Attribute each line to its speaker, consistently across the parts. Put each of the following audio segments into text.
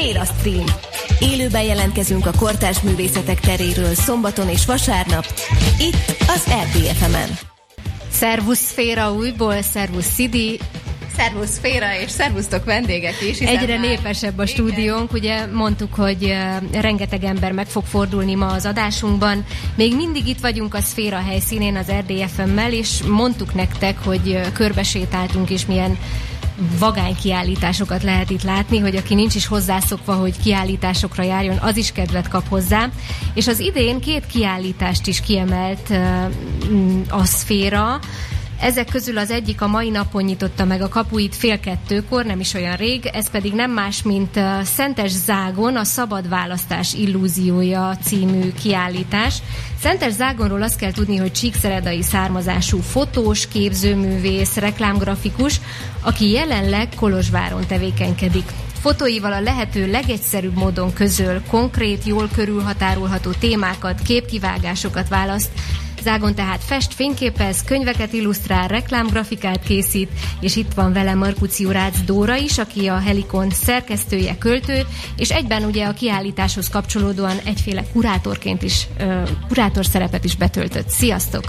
Speaker 1: Szféra Stream. Élőben jelentkezünk a kortárs művészetek teréről szombaton és vasárnap, itt az RDFM-en.
Speaker 2: Szervusz Szféra újból, szervusz Szidi,
Speaker 3: Szervusz Féra, és szervusztok vendégek is.
Speaker 2: Egyre már... népesebb a stúdiónk, ugye mondtuk, hogy uh, rengeteg ember meg fog fordulni ma az adásunkban. Még mindig itt vagyunk a Szféra helyszínén az RDFM-mel, és mondtuk nektek, hogy uh, körbesétáltunk, és milyen vagány kiállításokat lehet itt látni, hogy aki nincs is hozzászokva, hogy kiállításokra járjon, az is kedvet kap hozzá. És az idén két kiállítást is kiemelt a szféra, ezek közül az egyik a mai napon nyitotta meg a kapuit fél kettőkor, nem is olyan rég, ez pedig nem más, mint Szentes Zágon, a Szabad Választás Illúziója című kiállítás. Szentes Zágonról azt kell tudni, hogy csíkszeredai származású fotós, képzőművész, reklámgrafikus, aki jelenleg Kolozsváron tevékenykedik. Fotóival a lehető legegyszerűbb módon közöl konkrét, jól körülhatárolható témákat, képkivágásokat választ, Zágon tehát fest, fényképez, könyveket illusztrál, reklámgrafikát készít, és itt van vele Markuci Rácz Dóra is, aki a Helikon szerkesztője, költő, és egyben ugye a kiállításhoz kapcsolódóan egyféle kurátorként is, kurátor szerepet is betöltött. Sziasztok!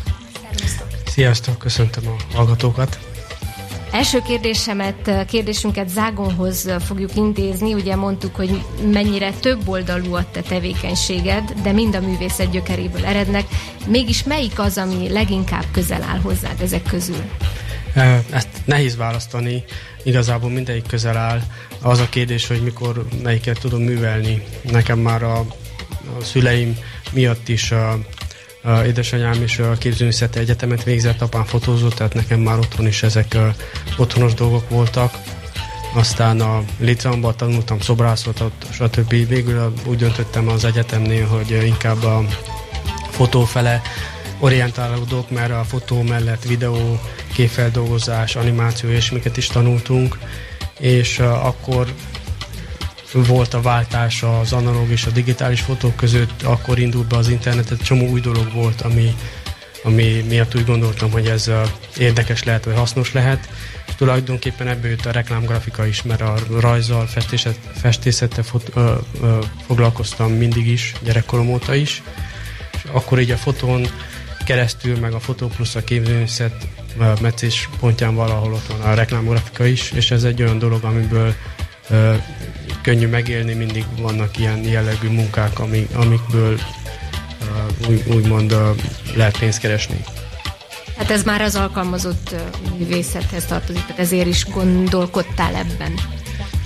Speaker 4: Sziasztok, köszöntöm a hallgatókat!
Speaker 2: Első kérdésemet, kérdésünket Zágonhoz fogjuk intézni. Ugye mondtuk, hogy mennyire több oldalú a te tevékenységed, de mind a művészet gyökeréből erednek. Mégis melyik az, ami leginkább közel áll hozzád ezek közül?
Speaker 4: Ezt nehéz választani, igazából mindegyik közel áll. Az a kérdés, hogy mikor melyiket tudom művelni. Nekem már a, a szüleim miatt is a, a édesanyám is a képzőművészeti egyetemet végzett, apám fotózott, tehát nekem már otthon is ezek otthonos dolgok voltak. Aztán a liceumban tanultam szobrászatot, stb. Végül úgy döntöttem az egyetemnél, hogy inkább a fotó fele orientálódok, mert a fotó mellett videó, képfeldolgozás, animáció és miket is tanultunk, és akkor volt a váltás az analóg és a digitális fotók között, akkor indult be az internet, csomó új dolog volt, ami, ami miatt úgy gondoltam, hogy ez érdekes lehet, vagy hasznos lehet. És tulajdonképpen ebből jött a reklámgrafika is, mert a rajzzal, festészettel fot, ö, ö, foglalkoztam mindig is, gyerekkorom óta is. És akkor így a fotón keresztül, meg a fotó plusz a képzőművészet meccés pontján valahol ott van a reklámgrafika is, és ez egy olyan dolog, amiből ö, könnyű megélni, mindig vannak ilyen jellegű munkák, amik, amikből úgy, úgymond uh, lehet pénzt keresni.
Speaker 2: Hát ez már az alkalmazott művészethez tartozik, tehát ezért is gondolkodtál ebben.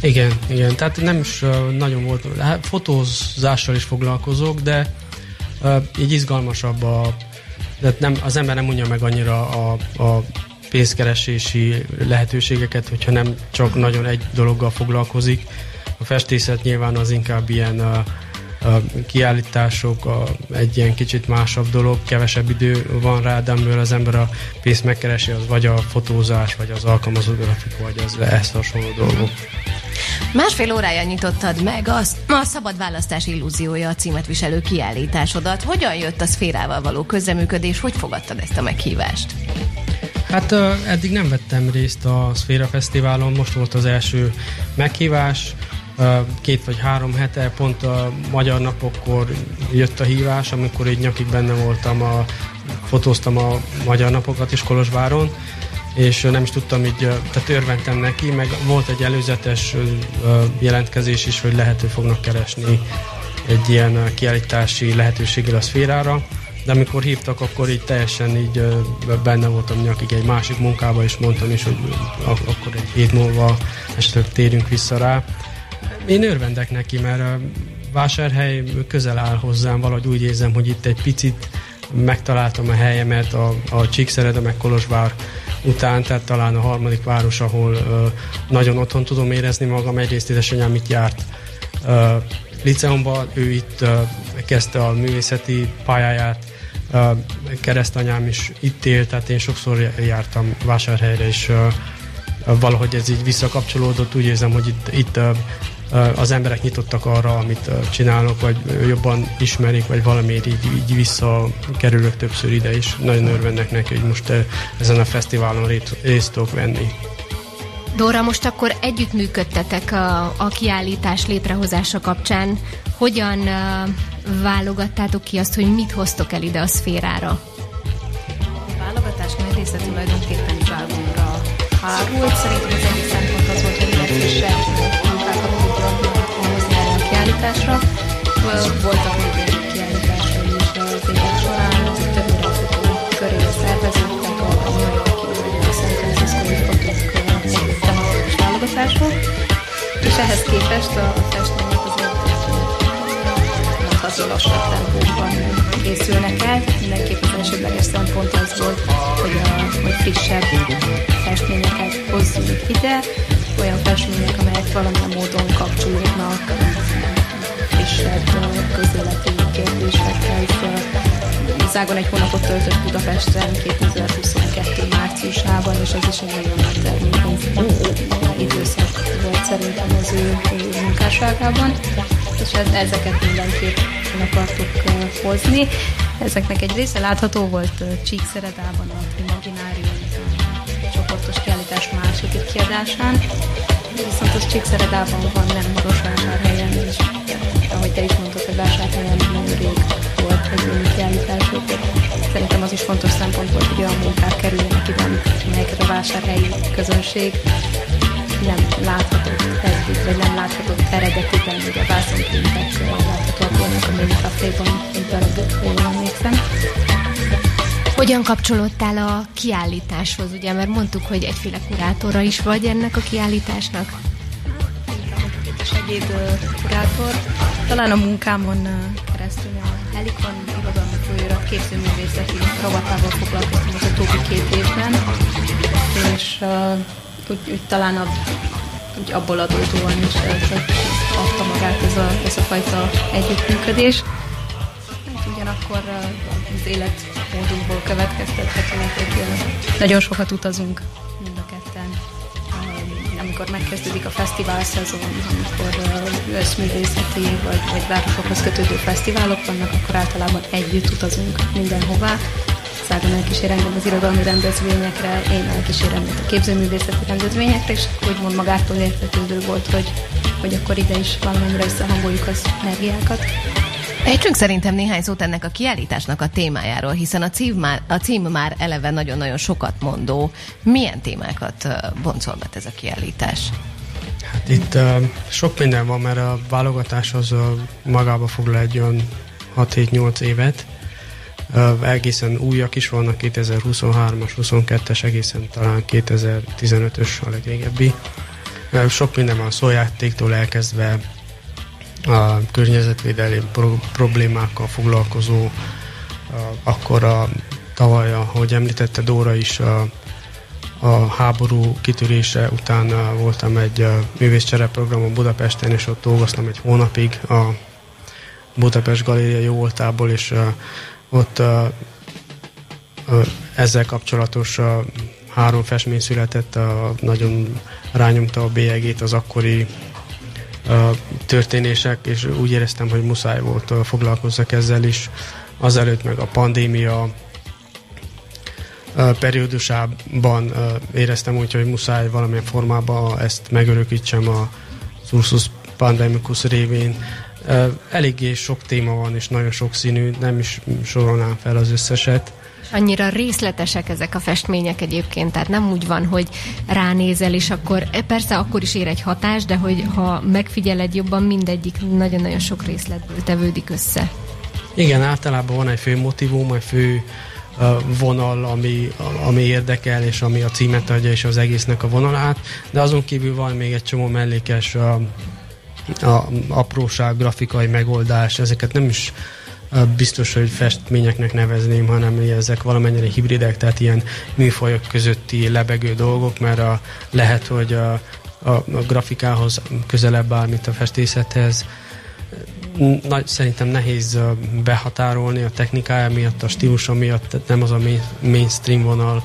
Speaker 4: Igen, igen, tehát nem is uh, nagyon volt, hát fotózással is foglalkozok, de uh, így izgalmasabb a, de nem, az ember nem mondja meg annyira a, a pénzkeresési lehetőségeket, hogyha nem csak nagyon egy dologgal foglalkozik, a festészet nyilván az inkább ilyen a, a kiállítások, a, egy ilyen kicsit másabb dolog, kevesebb idő van rá, de amiből az ember a pénzt megkeresi, az vagy a fotózás, vagy az alkalmazott grafik, vagy az ehhez hasonló dolgok.
Speaker 3: Másfél órája nyitottad meg az, a Szabad Választás Illúziója a címet viselő kiállításodat. Hogyan jött a szférával való közreműködés? Hogy fogadtad ezt a meghívást?
Speaker 4: Hát eddig nem vettem részt a Szféra Fesztiválon, most volt az első meghívás, két vagy három hete, pont a magyar napokkor jött a hívás, amikor így nyakig benne voltam, a, fotóztam a magyar napokat is Kolozsváron, és nem is tudtam így, tehát örventem neki, meg volt egy előzetes jelentkezés is, hogy lehető fognak keresni egy ilyen kiállítási lehetőséggel a szférára, de amikor hívtak, akkor így teljesen így benne voltam nyakig egy másik munkába, és mondtam is, hogy akkor egy hét múlva esetleg térünk vissza rá. Én örvendek neki, mert a vásárhely közel áll hozzám, valahogy úgy érzem, hogy itt egy picit megtaláltam a helyemet a, a Csíkszereda meg Kolozsvár után, tehát talán a harmadik város, ahol uh, nagyon otthon tudom érezni magam. Egyrészt édesanyám itt járt uh, liceumban, ő itt uh, kezdte a művészeti pályáját, uh, keresztanyám is itt élt, tehát én sokszor jártam vásárhelyre, és uh, valahogy ez így visszakapcsolódott, úgy érzem, hogy itt, itt az emberek nyitottak arra, amit csinálok, vagy jobban ismerik, vagy valamiért így, így visszakerülök többször ide, és nagyon örvendek neki, hogy most ezen a fesztiválon részt tudok venni.
Speaker 2: Dóra, most akkor együttműködtetek a, a kiállítás létrehozása kapcsán. Hogyan uh, válogattátok ki azt, hogy mit hoztok el ide a szférára?
Speaker 5: A válogatás nagy része tulajdonképpen Zságunkra hárult. Szerintem az egyik szempont az volt, hogy legfrissebb munkákat kiállításra. Voltak még kiállításai is az évek során, több grafikó köré szerveződtek, a New Yorki a San Francisco-i fotók tematikus válogatások. És ehhez képest a festmények azért mondható lassabb tempóban készülnek el. Mindenképp az elsődleges szempont az volt, hogy, a, hogy frissebb festményeket hozzunk ide, olyan festmények, amelyek valamilyen módon kapcsolódnak Zágon egy hónapot töltött Budapesten 2022. márciusában, és ez is egy nagyon nagy termékeny időszak volt szerintem az ő munkásságában, és ezeket mindenképp akartuk hozni. Ezeknek egy része látható volt Csíkszeredában, a Imaginárium csoportos kiállítás második kiadásán, viszont az Csíkszeredában van, nem Marosvásárhelyen, vásárhelyi közönség nem láthatott eddig, vagy nem láthatott eredetiben, ugye vászonkrintek láthatóak volnak a Mini Caféban, mint darabok, ha jól emlékszem.
Speaker 2: Hogyan kapcsolódtál a kiállításhoz, ugye, mert mondtuk, hogy egyféle kurátora is vagy ennek a kiállításnak?
Speaker 5: Segéd kurátor. Talán a munkámon keresztül a Helikon irodalmi folyóirat képzőművészeti rovatával foglalkoztam az utóbbi két évben, és uh, úgy, úgy talán a, úgy abból adódóan is ez, adta magát ez a, ez a fajta együttműködés. Hát ugyanakkor az életmódunkból következtethető, hogy nagyon sokat utazunk mind a ketten. Amikor megkezdődik a fesztivál szezon, amikor összművészeti vagy, vagy városokhoz kötődő fesztiválok vannak, akkor általában együtt utazunk mindenhová Szágon elkísér engem az irodalmi rendezvényekre, én elkísérem a képzőművészeti rendezvényekre, és úgymond magától értetődő volt, hogy, hogy akkor ide is valamennyire összehangoljuk az energiákat.
Speaker 3: Ejtsünk szerintem néhány szót ennek a kiállításnak a témájáról, hiszen a cím már, a cím már eleve nagyon-nagyon sokat mondó. Milyen témákat boncolgat ez a kiállítás?
Speaker 4: Hát itt uh, sok minden van, mert a válogatás az uh, magába foglal egy olyan 6-7-8 évet, egészen újak is vannak, 2023-as, 22-es, egészen talán 2015-ös a legrégebbi. Sok minden van szójátéktól elkezdve a környezetvédelmi pro- problémákkal foglalkozó, akkor a tavaly, ahogy említette Dóra is, a, a háború kitörése után voltam egy művészcsereprogramon Budapesten, és ott dolgoztam egy hónapig a Budapest Galéria jó voltából, és ott ezzel kapcsolatos három festmény született, nagyon rányomta a bélyegét az akkori történések, és úgy éreztem, hogy muszáj volt foglalkozzak ezzel is. Azelőtt meg a pandémia periódusában éreztem úgy, hogy muszáj valamilyen formában ezt megörökítsem a Ursus Pandemicus révén Eléggé sok téma van, és nagyon sok színű, nem is sorolnám fel az összeset.
Speaker 2: Annyira részletesek ezek a festmények egyébként, tehát nem úgy van, hogy ránézel, és akkor e, persze akkor is ér egy hatás, de hogy ha megfigyeled jobban, mindegyik nagyon-nagyon sok részletből tevődik össze.
Speaker 4: Igen, általában van egy fő motivum, egy fő vonal, ami, ami érdekel, és ami a címet adja, és az egésznek a vonalát, de azon kívül van még egy csomó mellékes a apróság, grafikai megoldás, ezeket nem is biztos, hogy festményeknek nevezném, hanem ezek valamennyire hibridek, tehát ilyen műfajok közötti lebegő dolgok, mert a, lehet, hogy a, a, a grafikához közelebb áll, mint a festészethez. Nagy, szerintem nehéz behatárolni a technikája miatt, a stílusa miatt, nem az a mainstream vonal,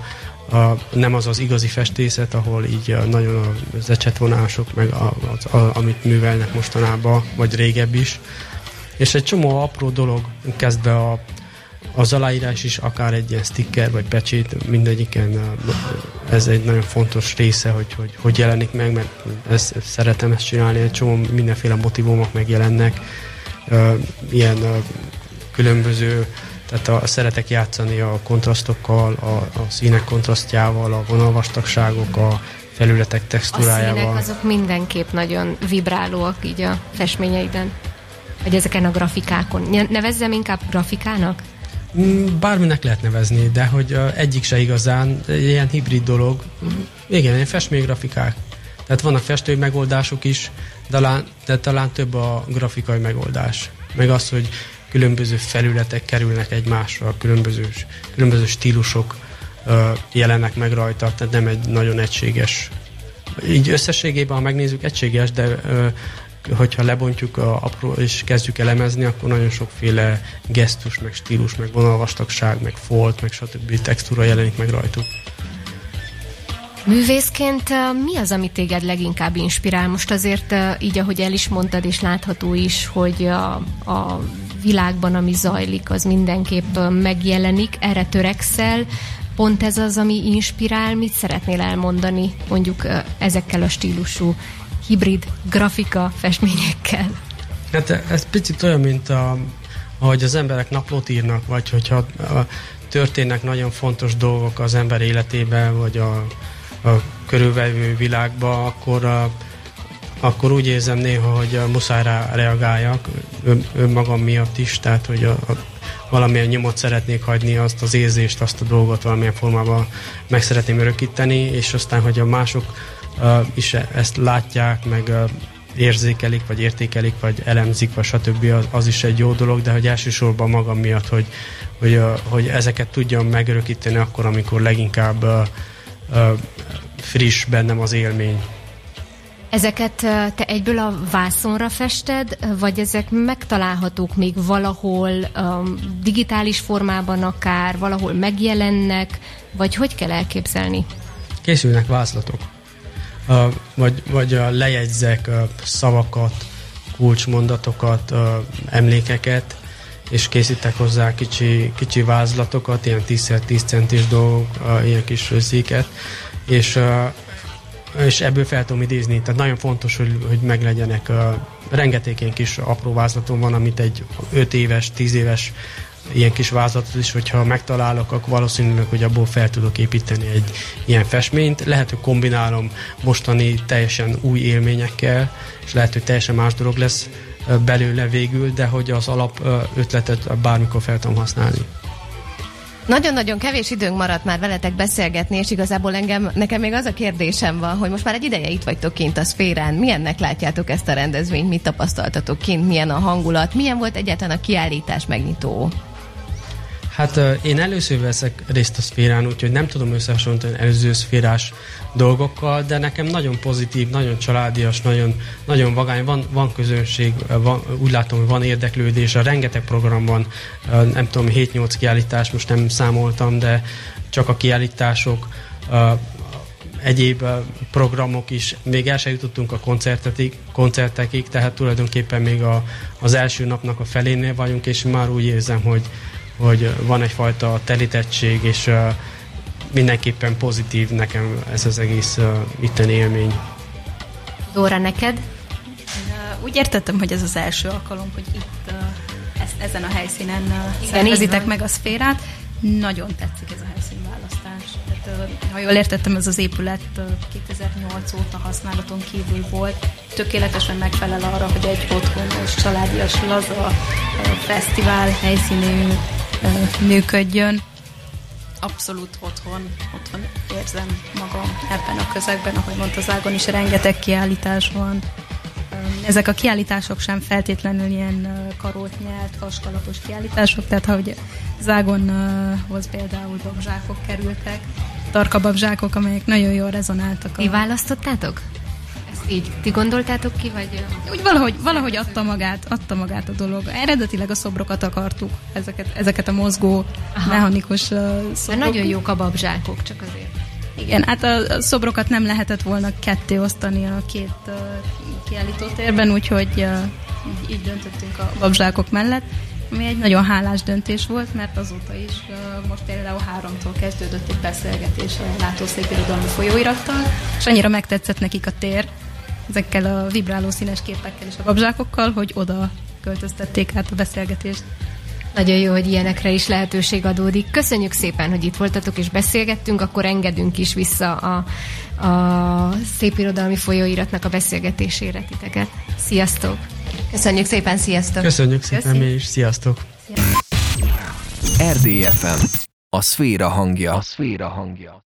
Speaker 4: a, nem az az igazi festészet, ahol így nagyon az ecsetvonások, meg a, az, a, amit művelnek mostanában, vagy régebb is. És egy csomó apró dolog kezdve a az aláírás is akár egy ilyen sticker vagy pecsét, mindegyiken ez egy nagyon fontos része, hogy hogy, hogy jelenik meg, mert ezt, szeretem ezt csinálni, egy csomó mindenféle motivumok megjelennek, ilyen különböző tehát a, szeretek játszani a kontrasztokkal, a, a színek kontrasztjával, a vonalvastagságok, a felületek textúrájával. A
Speaker 2: színek azok mindenképp nagyon vibrálóak így a festményeiden. Vagy ezeken a grafikákon. Nevezzem inkább grafikának?
Speaker 4: Mm, bárminek lehet nevezni, de hogy egyik se igazán, ilyen hibrid dolog. Igen, ilyen festménygrafikák. Tehát vannak festői megoldások is, de talán, de talán több a grafikai megoldás. Meg az, hogy különböző felületek kerülnek egymásra, különböző, különböző stílusok jelennek meg rajta, tehát nem egy nagyon egységes. Így összességében, ha megnézzük, egységes, de hogyha lebontjuk a apró és kezdjük elemezni, akkor nagyon sokféle gesztus, meg stílus, meg vonalvastagság, meg folt, meg stb. textúra jelenik meg rajtuk.
Speaker 2: Művészként mi az, ami téged leginkább inspirál? Most azért így, ahogy el is mondtad, és látható is, hogy a, a világban, ami zajlik, az mindenképp megjelenik, erre törekszel. Pont ez az, ami inspirál, mit szeretnél elmondani mondjuk ezekkel a stílusú hibrid grafika festményekkel?
Speaker 4: Hát ez picit olyan, mint a, ahogy az emberek naplót írnak, vagy hogyha a, történnek nagyon fontos dolgok az ember életében, vagy a, a körülvevő világban, akkor a, akkor úgy érzem néha, hogy muszáj rá reagáljak ön, önmagam miatt is, tehát hogy a, a, valamilyen nyomot szeretnék hagyni, azt az érzést, azt a dolgot valamilyen formában meg szeretném örökíteni, és aztán, hogy a mások uh, is ezt látják, meg uh, érzékelik, vagy értékelik, vagy elemzik, vagy stb. Az, az is egy jó dolog, de hogy elsősorban magam miatt, hogy, hogy, uh, hogy ezeket tudjam megörökíteni akkor, amikor leginkább uh, uh, friss bennem az élmény.
Speaker 2: Ezeket te egyből a vászonra fested, vagy ezek megtalálhatók még valahol um, digitális formában akár, valahol megjelennek, vagy hogy kell elképzelni?
Speaker 4: Készülnek vázlatok. Uh, vagy, vagy uh, lejegyzek uh, szavakat, kulcsmondatokat, emlékeket, és készítek hozzá kicsi, kicsi vázlatokat, ilyen 10x10 centis dolgok, ilyen kis széket, és és ebből fel tudom idézni. Tehát nagyon fontos, hogy, hogy meglegyenek. Uh, rengeteg ilyen kis apró vázlatom van, amit egy 5 éves, 10 éves ilyen kis vázlatot is, hogyha megtalálok, akkor valószínűleg, hogy abból fel tudok építeni egy ilyen festményt. Lehet, hogy kombinálom mostani teljesen új élményekkel, és lehet, hogy teljesen más dolog lesz belőle végül, de hogy az alap ötletet bármikor fel tudom használni.
Speaker 3: Nagyon-nagyon kevés időnk maradt már veletek beszélgetni, és igazából engem, nekem még az a kérdésem van, hogy most már egy ideje itt vagytok kint a szférán. Milyennek látjátok ezt a rendezvényt? Mit tapasztaltatok kint? Milyen a hangulat? Milyen volt egyáltalán a kiállítás megnyitó?
Speaker 4: Hát én először veszek részt a szférán, úgyhogy nem tudom összehasonlítani előző szférás dolgokkal, de nekem nagyon pozitív, nagyon családias, nagyon, nagyon vagány, van, van közönség, van, úgy látom, hogy van érdeklődés, a rengeteg program van, nem tudom, 7-8 kiállítás, most nem számoltam, de csak a kiállítások, egyéb programok is, még el sem jutottunk a koncertetig, koncertekig, tehát tulajdonképpen még a, az első napnak a felénél vagyunk, és már úgy érzem, hogy, hogy van egyfajta telítettség, és uh, mindenképpen pozitív nekem ez az egész uh, itteni élmény.
Speaker 2: Dóra, neked?
Speaker 5: Úgy értettem, hogy ez az első alkalom, hogy itt uh, ezen a helyszínen uh, szervezitek meg a szférát. Nagyon tetszik ez a helyszínválasztás. Tehát, uh, ha jól értettem, ez az épület uh, 2008 óta használaton kívül volt. Tökéletesen megfelel arra, hogy egy otthonos, családias, laza uh, fesztivál helyszínű működjön. Abszolút otthon, otthon érzem magam ebben a közegben, ahogy mondta Zágon is, rengeteg kiállítás van. Ezek a kiállítások sem feltétlenül ilyen karót nyert, haskalapos kiállítások, tehát ahogy Zágonhoz például babzsákok kerültek, tarka babzsákok, amelyek nagyon jól rezonáltak.
Speaker 2: A... Mi választottátok? Így ti gondoltátok ki, vagy?
Speaker 5: Úgy valahogy, valahogy adta magát, adta magát a dolog. Eredetileg a szobrokat akartuk, ezeket, ezeket a mozgó, Aha. mechanikus uh,
Speaker 2: szobrok. nagyon jók a babzsákok, csak azért.
Speaker 5: Igen, hát a szobrokat nem lehetett volna ketté osztani a két uh, kiállítótérben, úgyhogy uh, így, így döntöttünk a babzsákok mellett. ami egy nagyon hálás döntés volt, mert azóta is most például háromtól kezdődött egy beszélgetés a látószépirodalmi folyóirattal, és annyira megtetszett nekik a tér, ezekkel a vibráló színes képekkel és a babzsákokkal, hogy oda költöztették át a beszélgetést.
Speaker 2: Nagyon jó, hogy ilyenekre is lehetőség adódik. Köszönjük szépen, hogy itt voltatok és beszélgettünk, akkor engedünk is vissza a, a szépirodalmi folyóiratnak a beszélgetésére titeket. Sziasztok!
Speaker 3: Köszönjük szépen, sziasztok!
Speaker 4: Köszönjük szépen Köszi. mi is, sziasztok!
Speaker 6: RDFM, a szféra hangja. A szféra hangja.